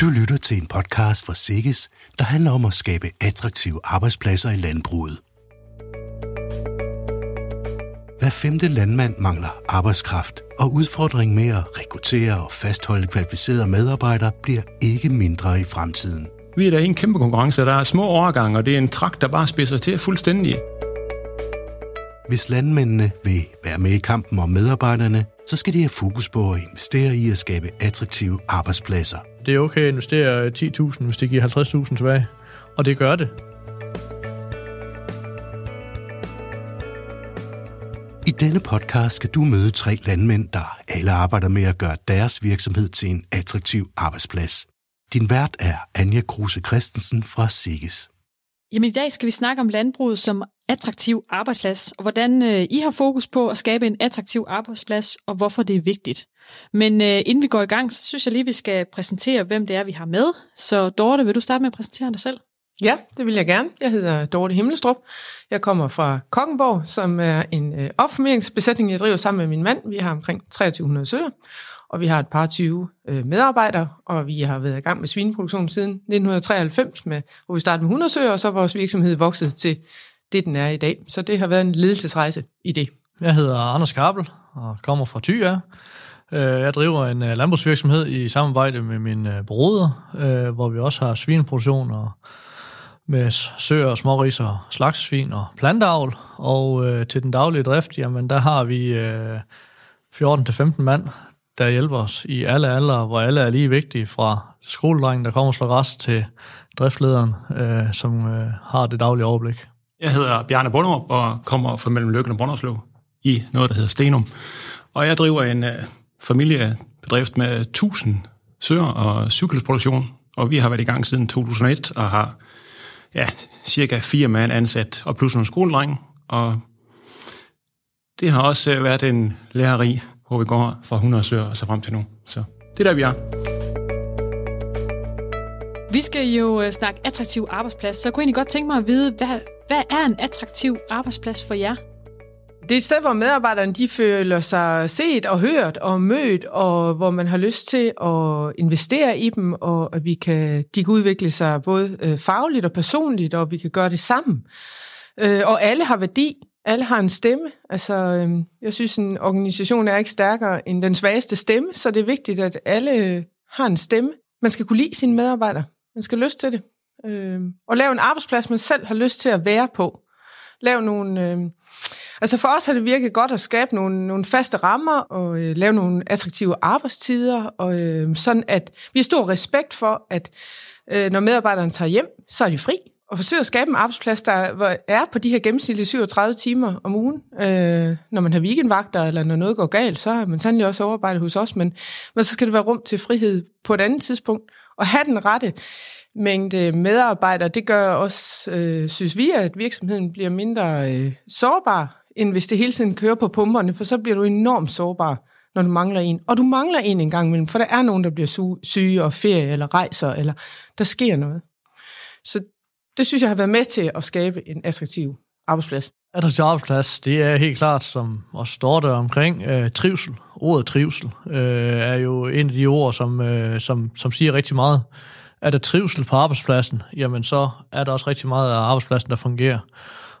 Du lytter til en podcast fra Sikkes, der handler om at skabe attraktive arbejdspladser i landbruget. Hver femte landmand mangler arbejdskraft, og udfordringen med at rekruttere og fastholde kvalificerede medarbejdere bliver ikke mindre i fremtiden. Vi er der i en kæmpe konkurrence, der er små overgange, og det er en trakt, der bare spidser til fuldstændig. Hvis landmændene vil være med i kampen om medarbejderne, så skal de have fokus på at investere i at skabe attraktive arbejdspladser. Det er okay at investere 10.000, hvis det giver 50.000 tilbage. Og det gør det. I denne podcast skal du møde tre landmænd, der alle arbejder med at gøre deres virksomhed til en attraktiv arbejdsplads. Din vært er Anja Kruse Christensen fra Sikkes. Jamen i dag skal vi snakke om landbruget som attraktiv arbejdsplads, og hvordan øh, I har fokus på at skabe en attraktiv arbejdsplads, og hvorfor det er vigtigt. Men øh, inden vi går i gang, så synes jeg lige, vi skal præsentere, hvem det er, vi har med. Så Dorte, vil du starte med at præsentere dig selv? Ja, det vil jeg gerne. Jeg hedder Dorte Himmelstrup. Jeg kommer fra Kokkenborg, som er en øh, opformeringsbesætning, jeg driver sammen med min mand. Vi har omkring 2300 søer, og vi har et par 20 øh, medarbejdere, og vi har været i gang med svineproduktion siden 1993, med, hvor vi startede med 100 søer, og så er vores virksomhed vokset til det, den er i dag. Så det har været en ledelsesrejse i det. Jeg hedder Anders Kabel og kommer fra Thyre. Øh, jeg driver en øh, landbrugsvirksomhed i samarbejde med min øh, broder, hvor vi også har svineproduktion og med søer, småris og slagsvin og plantavl. Og øh, til den daglige drift, jamen der har vi øh, 14-15 mand, der hjælper os i alle aldre, hvor alle er lige vigtige, fra skoledrengen, der kommer og slår rest, til driftlederen, øh, som øh, har det daglige overblik. Jeg hedder Bjarne Bonderup og kommer fra mellem Løkken og Brønderslev i noget, der hedder Stenum. Og jeg driver en uh, familiebedrift med 1000 søer og cykelproduktion, og vi har været i gang siden 2001 og har ja, cirka fire mand ansat, og plus nogle skoledreng, og det har også øh, været en lærerig, hvor vi går fra 100 søer og så frem til nu. Så det er der, vi er. Vi skal jo øh, snakke attraktiv arbejdsplads, så jeg kunne egentlig godt tænke mig at vide, hvad, hvad er en attraktiv arbejdsplads for jer? Det er et sted, hvor medarbejderne de føler sig set og hørt og mødt, og hvor man har lyst til at investere i dem, og at vi kan, de kan udvikle sig både øh, fagligt og personligt, og vi kan gøre det sammen. Øh, og alle har værdi, alle har en stemme. Altså, øh, jeg synes, en organisation er ikke stærkere end den svageste stemme, så det er vigtigt, at alle har en stemme. Man skal kunne lide sine medarbejdere. Man skal lyst til det. Øh, Og lave en arbejdsplads, man selv har lyst til at være på. Lav nogle... Øh, altså for os har det virket godt at skabe nogle, nogle faste rammer og øh, lave nogle attraktive arbejdstider, og øh, sådan at vi har stor respekt for, at øh, når medarbejderne tager hjem, så er de fri, og forsøge at skabe en arbejdsplads, der er på de her gennemsnitlige 37 timer om ugen. Øh, når man har weekendvagter, eller når noget går galt, så er man sandelig også overarbejdet hos os, men, men så skal det være rum til frihed på et andet tidspunkt, og have den rette mængde medarbejdere, det gør også, øh, synes vi, at virksomheden bliver mindre øh, sårbar, end hvis det hele tiden kører på pumperne, for så bliver du enormt sårbar, når du mangler en. Og du mangler en en gang imellem, for der er nogen, der bliver syge og ferie eller rejser, eller der sker noget. Så det synes jeg har været med til at skabe en attraktiv arbejdsplads. Attraktiv arbejdsplads, det er helt klart, som også står der omkring, øh, trivsel. Ordet trivsel øh, er jo en af de ord, som, øh, som, som siger rigtig meget. Er der trivsel på arbejdspladsen, jamen så er der også rigtig meget af arbejdspladsen, der fungerer.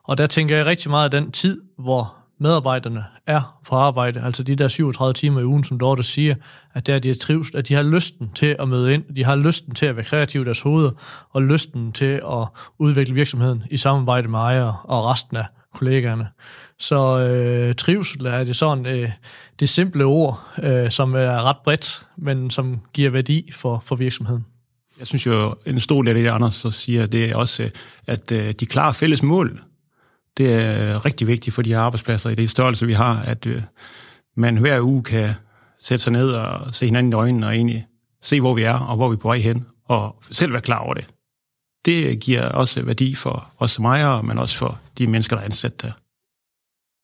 Og der tænker jeg rigtig meget af den tid, hvor medarbejderne er på arbejde, altså de der 37 timer i ugen, som Dorte siger, at der de er trivsel, at de har lysten til at møde ind, de har lysten til at være kreative i deres hoveder, og lysten til at udvikle virksomheden i samarbejde med ejere og resten af kollegaerne. Så øh, trivsel er det sådan øh, det simple ord, øh, som er ret bredt, men som giver værdi for, for virksomheden. Jeg synes jo, en stor del af det, Anders så siger, det er også, at øh, de klare fælles mål, det er øh, rigtig vigtigt for de her arbejdspladser i det størrelse, vi har, at øh, man hver uge kan sætte sig ned og se hinanden i øjnene og egentlig se, hvor vi er og hvor vi er på vej hen, og selv være klar over det. Det giver også værdi for os som ejere, men også for de mennesker, der er ansat der.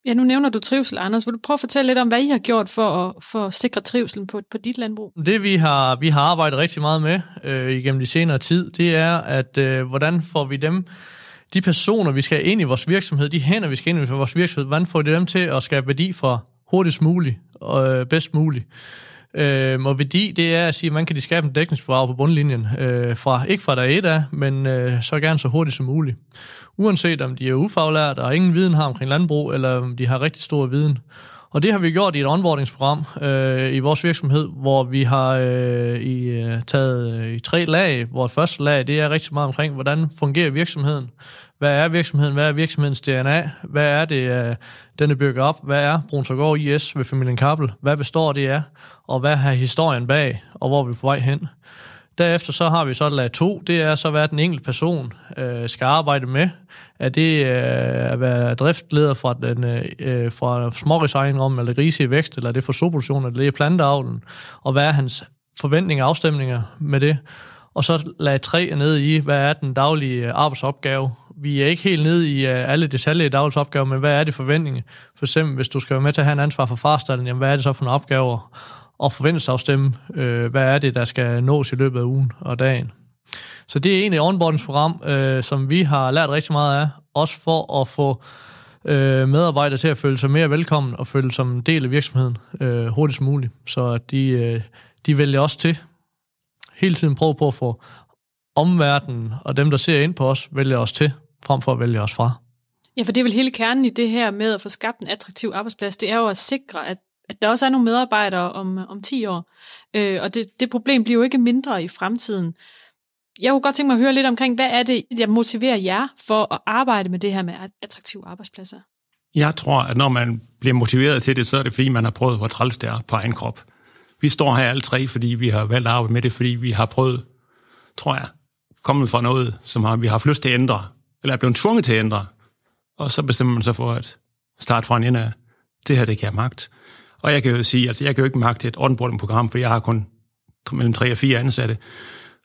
Ja, nu nævner du trivsel, Anders. Vil du prøve at fortælle lidt om, hvad I har gjort for at, for at sikre trivselen på, på dit landbrug? Det, vi har, vi har arbejdet rigtig meget med øh, igennem de senere tid, det er, at øh, hvordan får vi dem, de personer, vi skal have ind i vores virksomhed, de hænder, vi skal ind i vores virksomhed, hvordan får vi dem til at skabe værdi for hurtigst muligt og øh, bedst muligt? Øh, og værdi, det er at sige, at man kan de skabe en dækningsbidrag på bundlinjen, øh, fra, ikke fra dag et af, men øh, så gerne så hurtigt som muligt. Uanset om de er ufaglærte og ingen viden har omkring landbrug, eller om de har rigtig stor viden. Og det har vi gjort i et onboardingsprogram øh, i vores virksomhed, hvor vi har øh, i, øh, taget øh, i tre lag. Vores første lag, det er rigtig meget omkring, hvordan fungerer virksomheden? Hvad er virksomheden? Hvad er virksomhedens DNA? Hvad er det, øh, den er bygget op? Hvad er Brunsagaard IS ved familien Kappel? Hvad består det af? Og hvad har historien bag? Og hvor er vi på vej hen? Derefter så har vi så lag 2, det er så, hvad den enkelte person øh, skal arbejde med. Er det øh, at være driftleder fra, den, øh, øh fra om eller grise i vækst, eller er det for soproduktion, eller det er planteavlen, og hvad er hans forventninger og afstemninger med det. Og så lag 3 er nede i, hvad er den daglige øh, arbejdsopgave. Vi er ikke helt nede i øh, alle detaljer i dagens opgave, men hvad er det forventninger? For eksempel, hvis du skal være med til at have en ansvar for farstallen, jamen hvad er det så for nogle opgaver? Og forventningsafstemme, øh, hvad er det, der skal nås i løbet af ugen og dagen. Så det er egentlig et onboardingsprogram, øh, som vi har lært rigtig meget af, også for at få øh, medarbejdere til at føle sig mere velkommen og føle som en del af virksomheden øh, hurtigst muligt. Så de, øh, de vælger også til. Hele tiden prøve på at få omverdenen og dem, der ser ind på os, vælger os til, frem for at vælge os fra. Ja, for det er vel hele kernen i det her med at få skabt en attraktiv arbejdsplads. Det er jo at sikre, at at der også er nogle medarbejdere om, om 10 år. Øh, og det, det problem bliver jo ikke mindre i fremtiden. Jeg kunne godt tænke mig at høre lidt omkring, hvad er det, der motiverer jer for at arbejde med det her med attraktive arbejdspladser? Jeg tror, at når man bliver motiveret til det, så er det fordi, man har prøvet, hvor træls det er på egen krop. Vi står her alle tre, fordi vi har valgt at arbejde med det, fordi vi har prøvet, tror jeg, kommet fra noget, som har, vi har haft lyst til at ændre, eller er blevet tvunget til at ændre. Og så bestemmer man sig for at starte fra en ende af, det her, det kan jeg magt. Og jeg kan jo sige, altså jeg kan jo ikke magte et onboarding-program, for jeg har kun mellem tre og fire ansatte.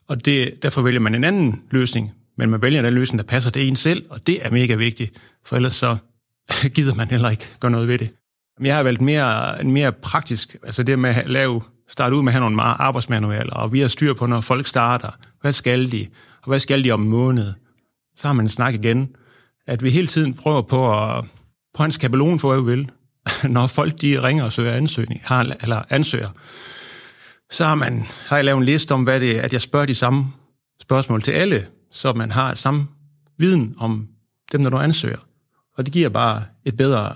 Og det, derfor vælger man en anden løsning, men man vælger den løsning, der passer til en selv, og det er mega vigtigt, for ellers så gider man heller ikke gøre noget ved det. Men jeg har valgt mere, en mere praktisk, altså det med at lave, starte ud med at have nogle arbejdsmanualer, og vi har styr på, når folk starter, hvad skal de, og hvad skal de om en måned. Så har man en snak igen, at vi hele tiden prøver på at, på hans skabelon for, hvad vi vil. når folk de ringer og søger ansøgning, har, eller ansøger, så har, man, har jeg lavet en liste om, hvad det er, at jeg spørger de samme spørgsmål til alle, så man har samme viden om dem, der nu ansøger. Og det giver bare et bedre,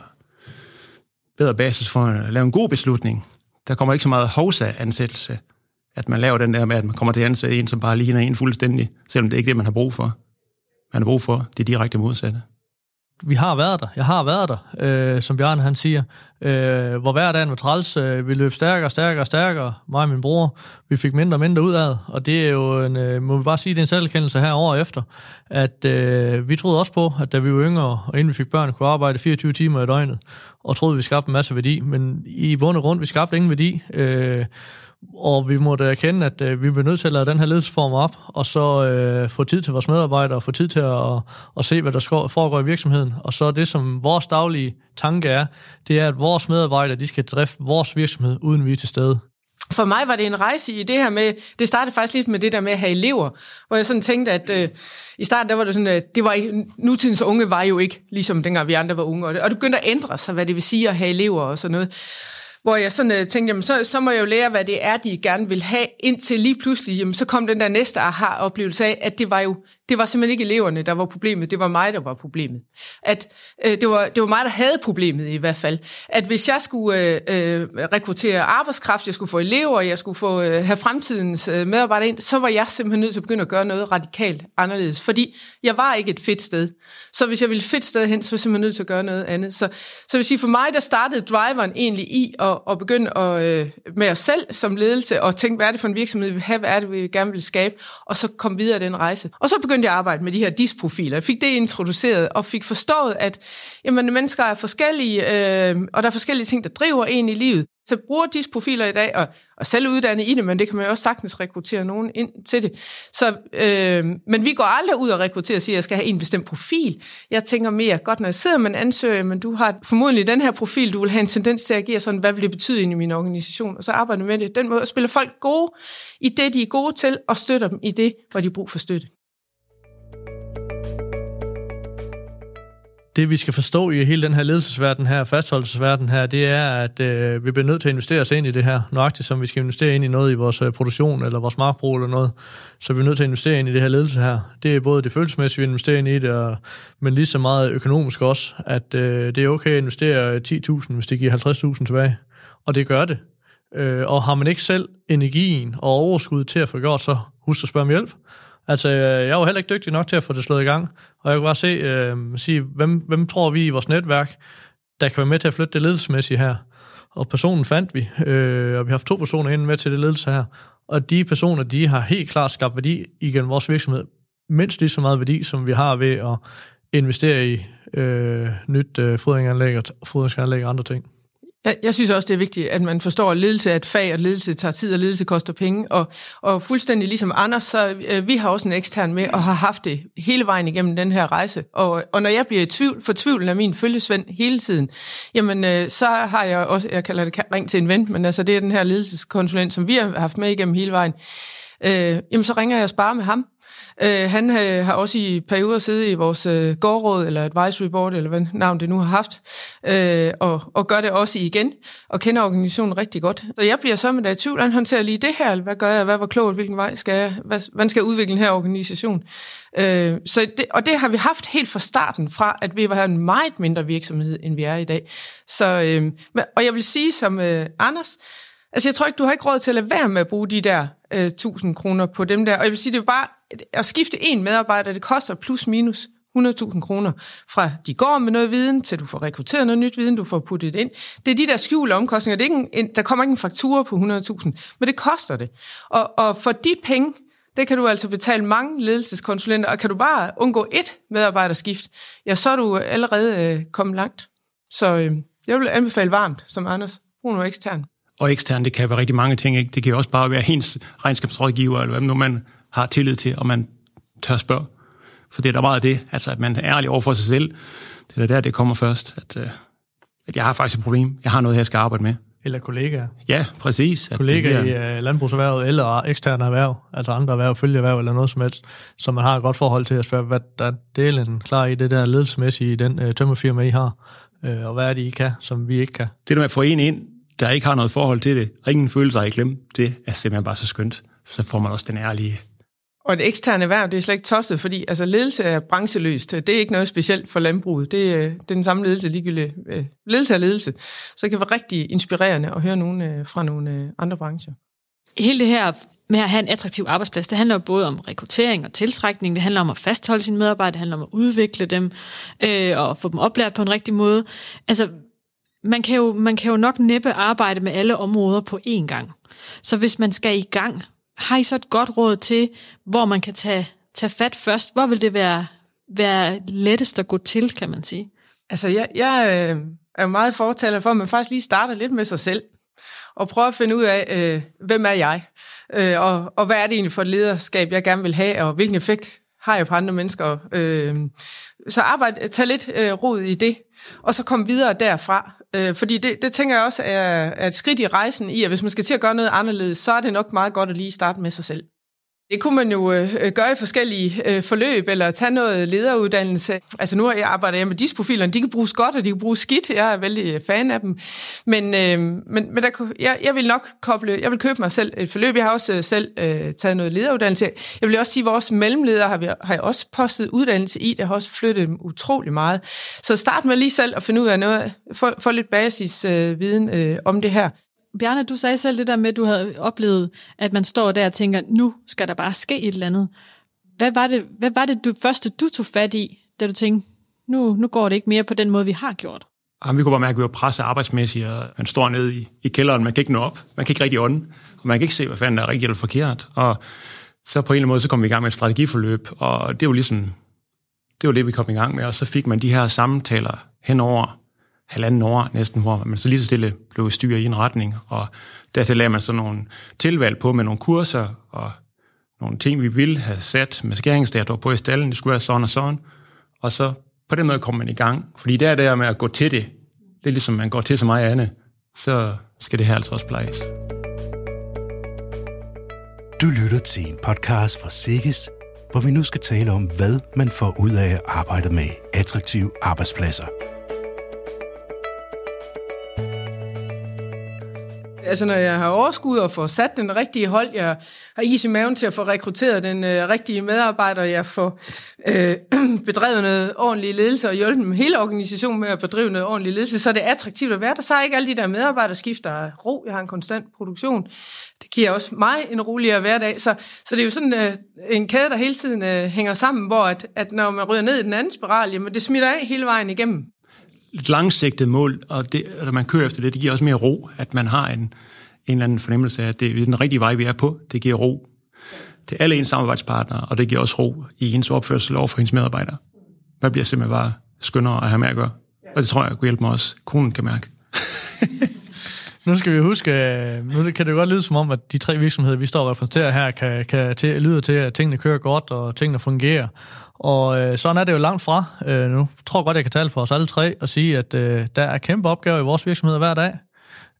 bedre basis for at lave en god beslutning. Der kommer ikke så meget hovsa-ansættelse, at man laver den der med, at man kommer til at ansætte en, som bare ligner en fuldstændig, selvom det ikke er det, man har brug for. Man har brug for det direkte modsatte vi har været der. Jeg har været der, øh, som Bjørn han siger. Øh, hvor hverdagen var træls. Øh, vi løb stærkere, stærkere, stærkere. Mig og min bror. Vi fik mindre og mindre ud af Og det er jo en, øh, må vi bare sige, det er en selvkendelse her år efter. At øh, vi troede også på, at da vi var yngre, og inden vi fik børn, kunne arbejde 24 timer i døgnet. Og troede, vi skabte en masse værdi. Men i bund og grund, vi skabte ingen værdi. Øh, og vi måtte erkende, at øh, vi blev nødt til at lade den her ledelsesform op, og så øh, få tid til vores medarbejdere, og få tid til at, at se, hvad der foregår i virksomheden. Og så det, som vores daglige tanke er, det er, at vores medarbejdere, de skal drifte vores virksomhed, uden vi er til stede. For mig var det en rejse i det her med, det startede faktisk lidt med det der med at have elever, hvor jeg sådan tænkte, at øh, i starten der var det sådan, at det var, nutidens unge var jo ikke ligesom dengang vi andre var unge, og det, og det begyndte at ændre sig, hvad det vil sige at have elever og sådan noget hvor jeg sådan øh, tænkte, jamen, så, så må jeg jo lære, hvad det er, de gerne vil have, indtil lige pludselig, jamen, så kom den der næste aha-oplevelse af, at det var jo det var simpelthen ikke eleverne, der var problemet, det var mig, der var problemet. At øh, det, var, det var mig, der havde problemet i hvert fald. At hvis jeg skulle øh, øh, rekruttere arbejdskraft, jeg skulle få elever, jeg skulle få øh, have fremtidens øh, medarbejdere ind, så var jeg simpelthen nødt til at begynde at gøre noget radikalt anderledes, fordi jeg var ikke et fedt sted. Så hvis jeg ville et fedt sted hen, så var jeg simpelthen nødt til at gøre noget andet. Så, så vil sige, for mig, der startede driveren egentlig i at, at begynde at, øh, med os selv som ledelse, og tænke, hvad er det for en virksomhed, vi vil have, hvad er det, vi gerne vil skabe, og så komme videre den rejse. Og så begyndte jeg at arbejde med de her disprofiler. Jeg fik det introduceret og fik forstået, at jamen, mennesker er forskellige, øh, og der er forskellige ting, der driver en i livet. Så jeg bruger disprofiler i dag, og, og selv uddanne i det, men det kan man jo også sagtens rekruttere nogen ind til det. Så, øh, men vi går aldrig ud og rekrutterer og siger, at jeg skal have en bestemt profil. Jeg tænker mere, godt når jeg sidder med en ansøger, men du har formodentlig den her profil, du vil have en tendens til at agere sådan, hvad vil det betyde ind i min organisation? Og så arbejder med det den måde, og spiller folk gode i det, de er gode til, og støtter dem i det, hvor de har brug for støtte. Det vi skal forstå i hele den her ledelsesverden her, fastholdelsesverden her, det er, at øh, vi bliver nødt til at investere os ind i det her, nøjagtigt som vi skal investere ind i noget i vores øh, produktion eller vores markbrug eller noget. Så vi er nødt til at investere ind i det her ledelse her. Det er både det følelsesmæssige, vi investerer ind i det, og, men lige så meget økonomisk også, at øh, det er okay at investere 10.000, hvis det giver 50.000 tilbage. Og det gør det. Øh, og har man ikke selv energien og overskud til at få gjort, så husk at spørge om hjælp. Altså, øh, jeg var heller ikke dygtig nok til at få det slået i gang, og jeg kunne bare se, øh, sige, hvem, hvem tror vi i vores netværk, der kan være med til at flytte det ledelsesmæssige her. Og personen fandt vi, øh, og vi har haft to personer inde med til det ledelse her. Og de personer, de har helt klart skabt værdi igennem vores virksomhed. Mindst lige så meget værdi, som vi har ved at investere i øh, nyt øh, fodringanlæg og fodringsanlæg og andre ting. Jeg, jeg synes også, det er vigtigt, at man forstår, at ledelse er et fag, og ledelse tager tid, og ledelse koster penge. Og, og fuldstændig ligesom Anders, så øh, vi har også en ekstern med, og har haft det hele vejen igennem den her rejse. Og, og når jeg bliver i tvivl, for tvivlen af min følgesvend hele tiden, jamen øh, så har jeg også, jeg kalder det ring til en ven, men altså det er den her ledelseskonsulent, som vi har haft med igennem hele vejen. Øh, jamen så ringer jeg og sparer med ham, Øh, han øh, har også i perioder siddet i vores øh, gårdråd, eller advisory board, eller hvad navn det nu har haft, øh, og, og gør det også igen, og kender organisationen rigtig godt. Så jeg bliver så med der i tvivl, han håndterer lige det her, hvad gør jeg, hvad var klogt, hvilken vej skal jeg, hvad, hvordan skal jeg udvikle den her organisation? Øh, så det, og det har vi haft helt fra starten fra, at vi var en meget mindre virksomhed, end vi er i dag. Så, øh, og jeg vil sige som øh, Anders, Altså, jeg tror ikke, du har ikke råd til at lade være med at bruge de der øh, 1000 kroner på dem der. Og jeg vil sige, det er bare at skifte en medarbejder, det koster plus minus 100.000 kroner, fra de går med noget viden, til du får rekrutteret noget nyt viden, du får puttet ind. Det er de der skjulte omkostninger. Det er ikke en, der kommer ikke en faktura på 100.000, men det koster det. Og, og for de penge, det kan du altså betale mange ledelseskonsulenter, og kan du bare undgå et medarbejderskift, ja, så er du allerede øh, kommet langt. Så øh, jeg vil anbefale varmt, som Anders, brug noget ekstern. Og ekstern, det kan være rigtig mange ting. Ikke? Det kan også bare være hendes regnskabsrådgiver, eller hvad nu man har tillid til, og man tør spørge. For det er der meget det, altså at man er ærlig over for sig selv. Det er der, det kommer først, at, øh, at jeg har faktisk et problem. Jeg har noget, jeg skal arbejde med. Eller kollegaer. Ja, præcis. Kollegaer bliver... i uh, landbrugserhvervet eller eksterne erhverv, altså andre erhverv, følgeerhverv eller noget som helst, som man har et godt forhold til at spørge, hvad der er en klar i det der ledelsesmæssige i den uh, tømmerfirma, I har, uh, og hvad er det, I kan, som vi ikke kan. Det der med at få en ind, der ikke har noget forhold til det, og ingen sig i klem, det er simpelthen bare så skønt. Så får man også den ærlige og et eksterne erhverv, det er slet ikke tosset, fordi altså, ledelse er brancheløst. Det er ikke noget specielt for landbruget. Det, er, det er den samme ledelse, ligegyldigt. Øh, ledelse er ledelse. Så det kan være rigtig inspirerende at høre nogen øh, fra nogle andre brancher. Hele det her med at have en attraktiv arbejdsplads, det handler både om rekruttering og tiltrækning, det handler om at fastholde sine medarbejdere, det handler om at udvikle dem øh, og få dem oplært på en rigtig måde. Altså, man kan, jo, man kan jo nok næppe arbejde med alle områder på én gang. Så hvis man skal i gang har I så et godt råd til, hvor man kan tage, tage fat først? Hvor vil det være, være lettest at gå til, kan man sige? Altså, jeg, jeg øh, er meget fortaler for, at man faktisk lige starter lidt med sig selv, og prøver at finde ud af, øh, hvem er jeg? Øh, og, og hvad er det egentlig for et lederskab, jeg gerne vil have, og hvilken effekt har jeg på andre mennesker? Øh, så arbejde, tag lidt øh, rod i det, og så kom videre derfra. Øh, fordi det, det tænker jeg også er, er et skridt i rejsen i, at hvis man skal til at gøre noget anderledes, så er det nok meget godt at lige starte med sig selv. Det kunne man jo øh, øh, gøre i forskellige øh, forløb, eller tage noget lederuddannelse. Altså nu jeg arbejder jeg med profiler, de kan bruges godt, og de kan bruges skidt. Jeg er vældig øh, fan af dem. Men, øh, men, men der, jeg, jeg vil nok koble, jeg vil købe mig selv et forløb. Jeg har også øh, selv øh, taget noget lederuddannelse. Jeg vil også sige, at vores mellemledere har, vi, har jeg også postet uddannelse i. Det har også flyttet dem utrolig meget. Så start med lige selv at finde ud af noget, få, få lidt basisviden øh, øh, om det her. Bjarne, du sagde selv det der med, at du havde oplevet, at man står der og tænker, nu skal der bare ske et eller andet. Hvad var det, hvad var det du, første, du tog fat i, da du tænkte, nu, nu går det ikke mere på den måde, vi har gjort? Jamen, vi kunne bare mærke, at vi var presset arbejdsmæssigt, og man står nede i, i kælderen, man kan ikke nå op, man kan ikke rigtig ånde, og man kan ikke se, hvad fanden der er rigtigt eller forkert. Og så på en eller anden måde, så kom vi i gang med et strategiforløb, og det var ligesom, det var det, vi kom i gang med, og så fik man de her samtaler henover halvanden år næsten, hvor man så lige så stille blev styret i en retning, og dertil lagde man så nogle tilvalg på med nogle kurser, og nogle ting, vi ville have sat med skæringsdator på i stallen, det skulle være sådan og sådan, og så på den måde kom man i gang. Fordi det er der med at gå til det, det er ligesom man går til så meget andet, så skal det her altså også plejes. Du lytter til en podcast fra Sikkes hvor vi nu skal tale om, hvad man får ud af at arbejde med attraktive arbejdspladser. Altså når jeg har overskud og får sat den rigtige hold, jeg har is i maven til at få rekrutteret den øh, rigtige medarbejder, jeg får øh, bedrevet noget ordentlig ledelse og hjulpet dem hele organisationen med at bedrive noget ordentlig ledelse, så er det attraktivt at være der. Så er ikke alle de der medarbejdere skifter ro, jeg har en konstant produktion. Det giver også mig en roligere hverdag. Så, så det er jo sådan øh, en kæde, der hele tiden øh, hænger sammen, hvor at, at når man ryger ned i den anden spiral, jamen det smitter af hele vejen igennem et langsigtet mål, og det, at man kører efter det, det giver også mere ro, at man har en, en eller anden fornemmelse af, at det er den rigtige vej, vi er på. Det giver ro til alle ens samarbejdspartnere, og det giver også ro i ens opførsel over for ens medarbejdere. Man bliver simpelthen bare skønnere at have med at gøre. Og det tror jeg kunne hjælpe mig også. Konen kan mærke. nu skal vi huske, øh, nu kan det godt lyde som om, at de tre virksomheder, vi står og repræsenterer her, kan, kan til, lyde til, at tingene kører godt, og tingene fungerer. Og øh, sådan er det jo langt fra. Øh, nu tror jeg godt, jeg kan tale for os alle tre og sige, at øh, der er kæmpe opgaver i vores virksomhed hver dag.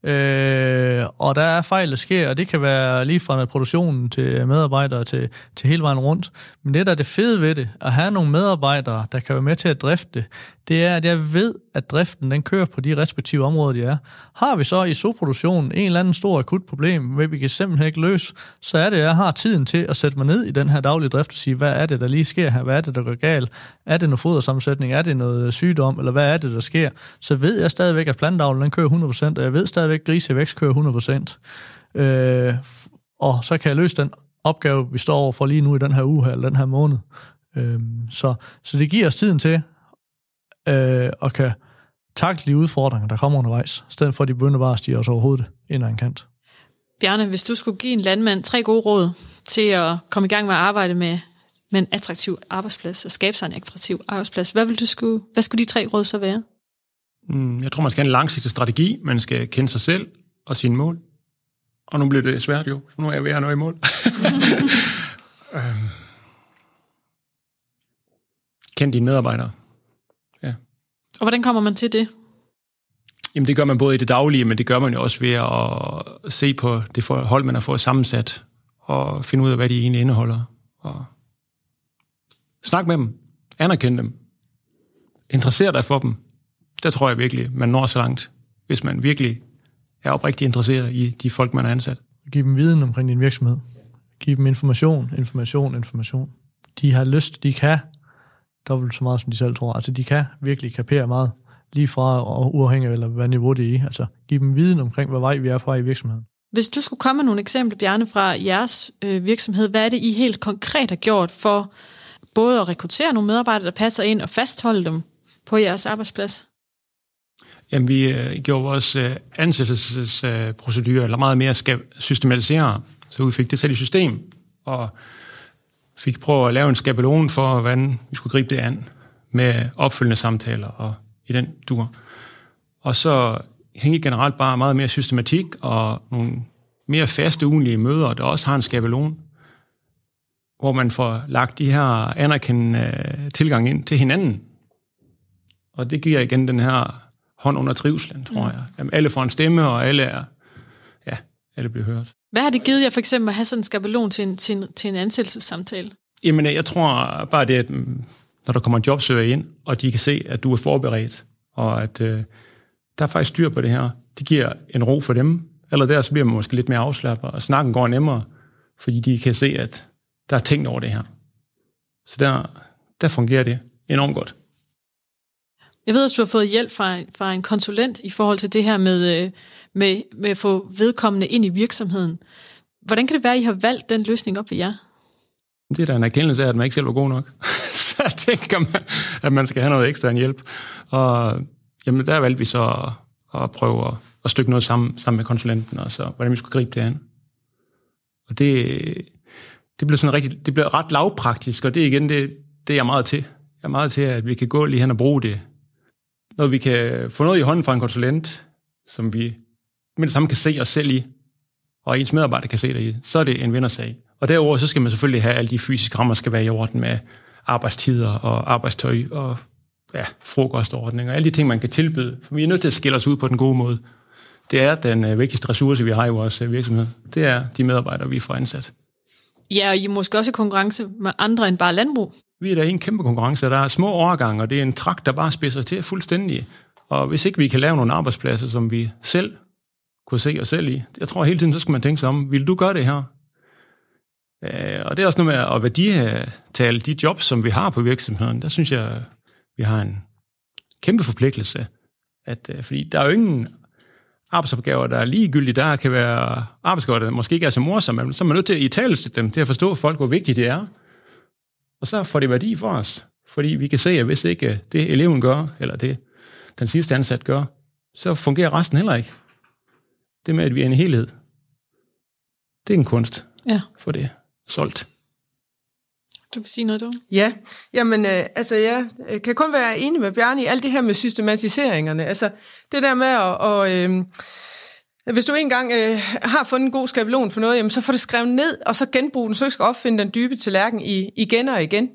Øh, og der er fejl, der sker, og det kan være lige fra produktionen til medarbejdere til, til hele vejen rundt. Men det, der er det fede ved det, at have nogle medarbejdere, der kan være med til at drifte det, det er, at jeg ved, at driften den kører på de respektive områder, de er. Har vi så i soproduktionen en eller anden stor akut problem, hvad vi kan simpelthen ikke løse, så er det, at jeg har tiden til at sætte mig ned i den her daglige drift og sige, hvad er det, der lige sker her? Hvad er det, der går galt? Er det noget fodersammensætning? Er det noget sygdom? Eller hvad er det, der sker? Så ved jeg stadigvæk, at plantavlen den kører 100%, og jeg ved stadigvæk, at grise vækst kører 100%. Øh, og så kan jeg løse den opgave, vi står over for lige nu i den her uge her, eller den her måned. Øhm, så, så det giver os tiden til øh, og kan takle de udfordringer, der kommer undervejs, i stedet for at de begynder bare at stige os overhovedet ind ad en kant. Bjarne, hvis du skulle give en landmand tre gode råd til at komme i gang med at arbejde med, med en attraktiv arbejdsplads, og skabe sig en attraktiv arbejdsplads, hvad, vil du skulle, hvad skulle de tre råd så være? Mm, jeg tror, man skal have en langsigtet strategi. Man skal kende sig selv og sine mål. Og nu bliver det svært jo. Nu er jeg ved at have noget i mål. øhm. Kend dine medarbejdere. Og hvordan kommer man til det? Jamen det gør man både i det daglige, men det gør man jo også ved at se på det hold, man har fået sammensat, og finde ud af, hvad de egentlig indeholder. Og snak med dem. Anerkend dem. Interesser dig for dem. Der tror jeg virkelig, man når så langt, hvis man virkelig er oprigtigt interesseret i de folk, man har ansat. Giv dem viden omkring din virksomhed. Giv dem information, information, information. De har lyst, de kan dobbelt så meget, som de selv tror. Altså, de kan virkelig kapere meget, lige fra og uafhængig eller hvad niveau det er i. Altså, give dem viden omkring, hvad vej vi er på i virksomheden. Hvis du skulle komme med nogle eksempler, Bjarne, fra jeres øh, virksomhed, hvad er det, I helt konkret har gjort for både at rekruttere nogle medarbejdere, der passer ind, og fastholde dem på jeres arbejdsplads? Jamen, vi øh, gjorde vores øh, ansættelsesprocedurer øh, eller meget mere skal systematisere, så vi fik det sat i system, og fik prøvet at lave en skabelon for, hvordan vi skulle gribe det an med opfølgende samtaler og i den dur. Og så hænger generelt bare meget mere systematik og nogle mere faste ugenlige møder, der også har en skabelon, hvor man får lagt de her anerkendende tilgang ind til hinanden. Og det giver igen den her hånd under trivselen, tror mm. jeg. Jamen, alle får en stemme, og alle er, ja, alle bliver hørt. Hvad har det givet jer for eksempel at have sådan en skabelon til en, til en, til en ansættelsessamtale? Jamen, jeg tror bare det, at når der kommer en jobsøger ind, og de kan se, at du er forberedt, og at øh, der er faktisk styr på det her, det giver en ro for dem. Eller der, så bliver man måske lidt mere afslappet, og snakken går nemmere, fordi de kan se, at der er tænkt over det her. Så der, der fungerer det enormt godt. Jeg ved, at du har fået hjælp fra, fra en konsulent i forhold til det her med, øh, med, med at få vedkommende ind i virksomheden. Hvordan kan det være, at I har valgt den løsning op ved jer? Det er da en erkendelse af, at man ikke selv var god nok. så tænker man, at man skal have noget ekstra en hjælp. Og jamen, der valgte vi så at, at prøve at, at stykke noget sammen, sammen med konsulenten, og så hvordan vi skulle gribe det an. Og det, det blev sådan rigtig, det blev ret lavpraktisk, og det igen, det, det er jeg meget til. Jeg er meget til, at vi kan gå lige hen og bruge det når vi kan få noget i hånden fra en konsulent, som vi med det samme kan se os selv i, og ens medarbejder kan se det i, så er det en vindersag. Og derover så skal man selvfølgelig have alle de fysiske rammer, skal være i orden med arbejdstider og arbejdstøj og ja, frokostordning og alle de ting, man kan tilbyde. For vi er nødt til at skille os ud på den gode måde. Det er den øh, vigtigste ressource, vi har i vores øh, virksomhed. Det er de medarbejdere, vi får ansat. Ja, og I er måske også i konkurrence med andre end bare landbrug. Vi er der i en kæmpe konkurrence. Der er små overgange, og det er en trakt, der bare spidser til fuldstændig. Og hvis ikke vi kan lave nogle arbejdspladser, som vi selv kunne se os selv i, jeg tror hele tiden, så skal man tænke sig om, vil du gøre det her? Øh, og det er også noget med at værditale de jobs, som vi har på virksomheden. Der synes jeg, vi har en kæmpe forpligtelse. At, øh, fordi der er jo ingen arbejdsopgaver, der er ligegyldige. Der kan være arbejdsopgaver, der måske ikke er så morsomme, men så er man nødt til at i tale dem, til at forstå folk, hvor vigtigt det er. Og så får det værdi for os. Fordi vi kan se, at hvis ikke det eleven gør, eller det den sidste ansat gør, så fungerer resten heller ikke. Det med, at vi er en helhed, det er en kunst ja. for det solgt. Du vil sige noget, du? Ja, jamen øh, altså jeg kan kun være enig med Bjarne i alt det her med systematiseringerne. Altså det der med at... Og, øh, hvis du engang øh, har fundet en god skabelon for noget, jamen, så får det skrevet ned, og så genbrug den, så du skal opfinde den dybe tallerken i, igen og igen.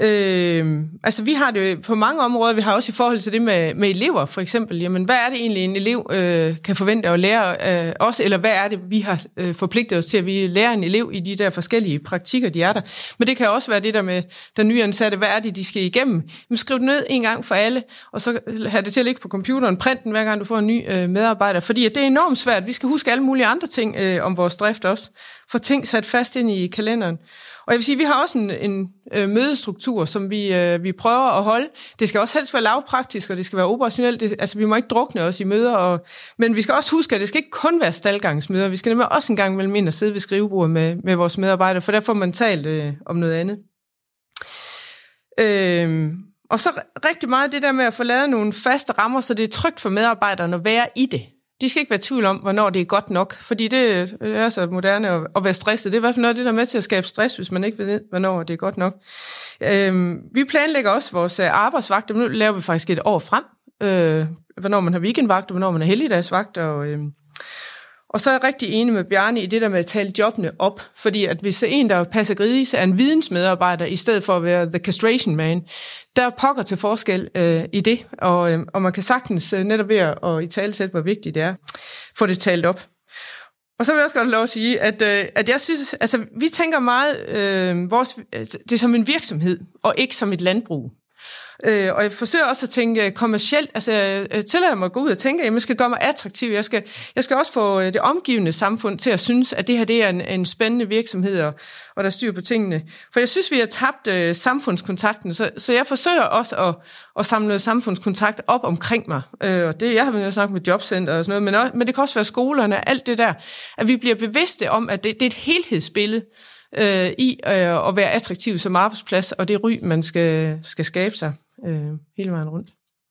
Øh, altså vi har det på mange områder, vi har også i forhold til det med, med elever for eksempel, jamen hvad er det egentlig en elev øh, kan forvente at lære øh, os, eller hvad er det vi har øh, forpligtet os til, at vi lærer en elev i de der forskellige praktikker, de er der. Men det kan også være det der med den nye ansatte, hvad er det, de skal igennem? Jamen skriv det ned en gang for alle, og så have det til at ligge på computeren, print den hver gang du får en ny øh, medarbejder, fordi at det er enormt svært. Vi skal huske alle mulige andre ting øh, om vores drift også. Få ting sat fast ind i kalenderen. Og jeg vil sige, vi har også en, en øh, mødestruktur, som vi, øh, vi prøver at holde. Det skal også helst være lavpraktisk, og det skal være operationelt. Det, altså, vi må ikke drukne os i møder. Og, men vi skal også huske, at det skal ikke kun være staldgangsmøder. Vi skal nemlig også en gang mellem ind og sidde ved skrivebordet med, med vores medarbejdere, for der får man talt øh, om noget andet. Øh, og så rigtig meget det der med at få lavet nogle faste rammer, så det er trygt for medarbejderne at være i det de skal ikke være i tvivl om, hvornår det er godt nok, fordi det øh, er så moderne at, være stresset. Det er i hvert fald noget af det, der er med til at skabe stress, hvis man ikke ved, hvornår det er godt nok. Øhm, vi planlægger også vores arbejdsvagt, arbejdsvagter, nu laver vi faktisk et år frem, øh, hvornår man har weekendvagt, og hvornår man har helligdagsvagt, og, øh, og så er jeg rigtig enig med Bjarne i det der med at tale jobbene op, fordi at hvis en, der passer gris, er en vidensmedarbejder, i stedet for at være the castration man, der er pokker til forskel øh, i det, og, øh, og man kan sagtens øh, netop ved at, i tale hvor vigtigt det er, få det talt op. Og så vil jeg også godt lov at sige, at, øh, at jeg synes, altså vi tænker meget øh, vores, altså, det er som en virksomhed, og ikke som et landbrug. Øh, og jeg forsøger også at tænke øh, kommercielt, altså jeg tillader mig at gå ud og tænke, at jeg skal gøre mig attraktiv. Jeg skal, jeg skal også få øh, det omgivende samfund til at synes, at det her det er en, en spændende virksomhed, og, og der styr på tingene. For jeg synes, vi har tabt øh, samfundskontakten, så, så jeg forsøger også at, at samle noget samfundskontakt op omkring mig. Øh, og det, jeg har jo snakket med jobcenter og sådan noget, men, også, men det kan også være skolerne, alt det der, at vi bliver bevidste om, at det, det er et helhedsbillede, øh, i øh, at være attraktiv som arbejdsplads, og det ry, man skal, skal skabe sig øh, hele vejen rundt.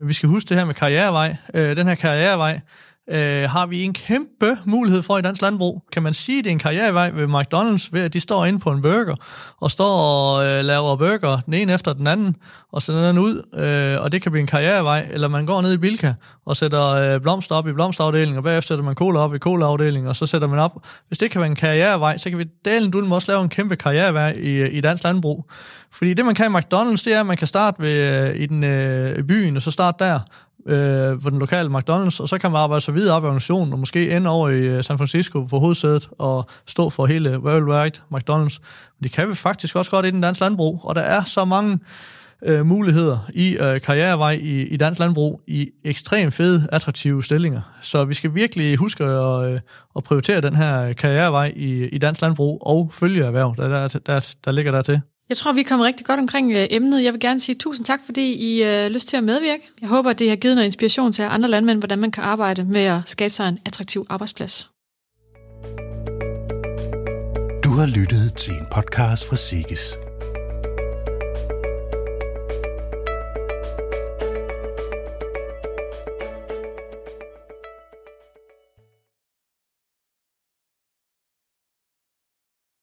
Vi skal huske det her med karrierevej. Øh, den her karrierevej, øh, har vi en kæmpe mulighed for i dansk landbrug. Kan man sige, at det er en karrierevej ved McDonald's, ved at de står inde på en burger, og står og øh, laver burger den ene efter den anden, og sender den ud, øh, og det kan blive en karrierevej, eller man går ned i Bilka og sætter øh, blomster op i blomsterafdelingen, og bagefter sætter man cola op i colaafdelingen, og så sætter man op. Hvis det kan være en karrierevej, så kan vi delen du også lave en kæmpe karrierevej i, øh, i dansk landbrug. Fordi det, man kan i McDonald's, det er, at man kan starte ved, øh, i den øh, byen, og så starte der øh, på den lokale McDonald's, og så kan man arbejde sig videre op i organisationen, og måske ende over i øh, San Francisco på hovedsædet og stå for hele Worldwide McDonald's. Men det kan vi faktisk også godt i den danske landbrug, og der er så mange øh, muligheder i øh, karrierevej i, i dansk landbrug i ekstremt fede, attraktive stillinger. Så vi skal virkelig huske at, øh, at prioritere den her karrierevej i, i dansk landbrug og følgeerhverv, der, der, der, der ligger der til. Jeg tror, vi er kommet rigtig godt omkring øh, emnet. Jeg vil gerne sige tusind tak, fordi I har øh, lyst til at medvirke. Jeg håber, at det har givet noget inspiration til andre landmænd, hvordan man kan arbejde med at skabe sig en attraktiv arbejdsplads. Du har lyttet til en podcast fra Sikkes.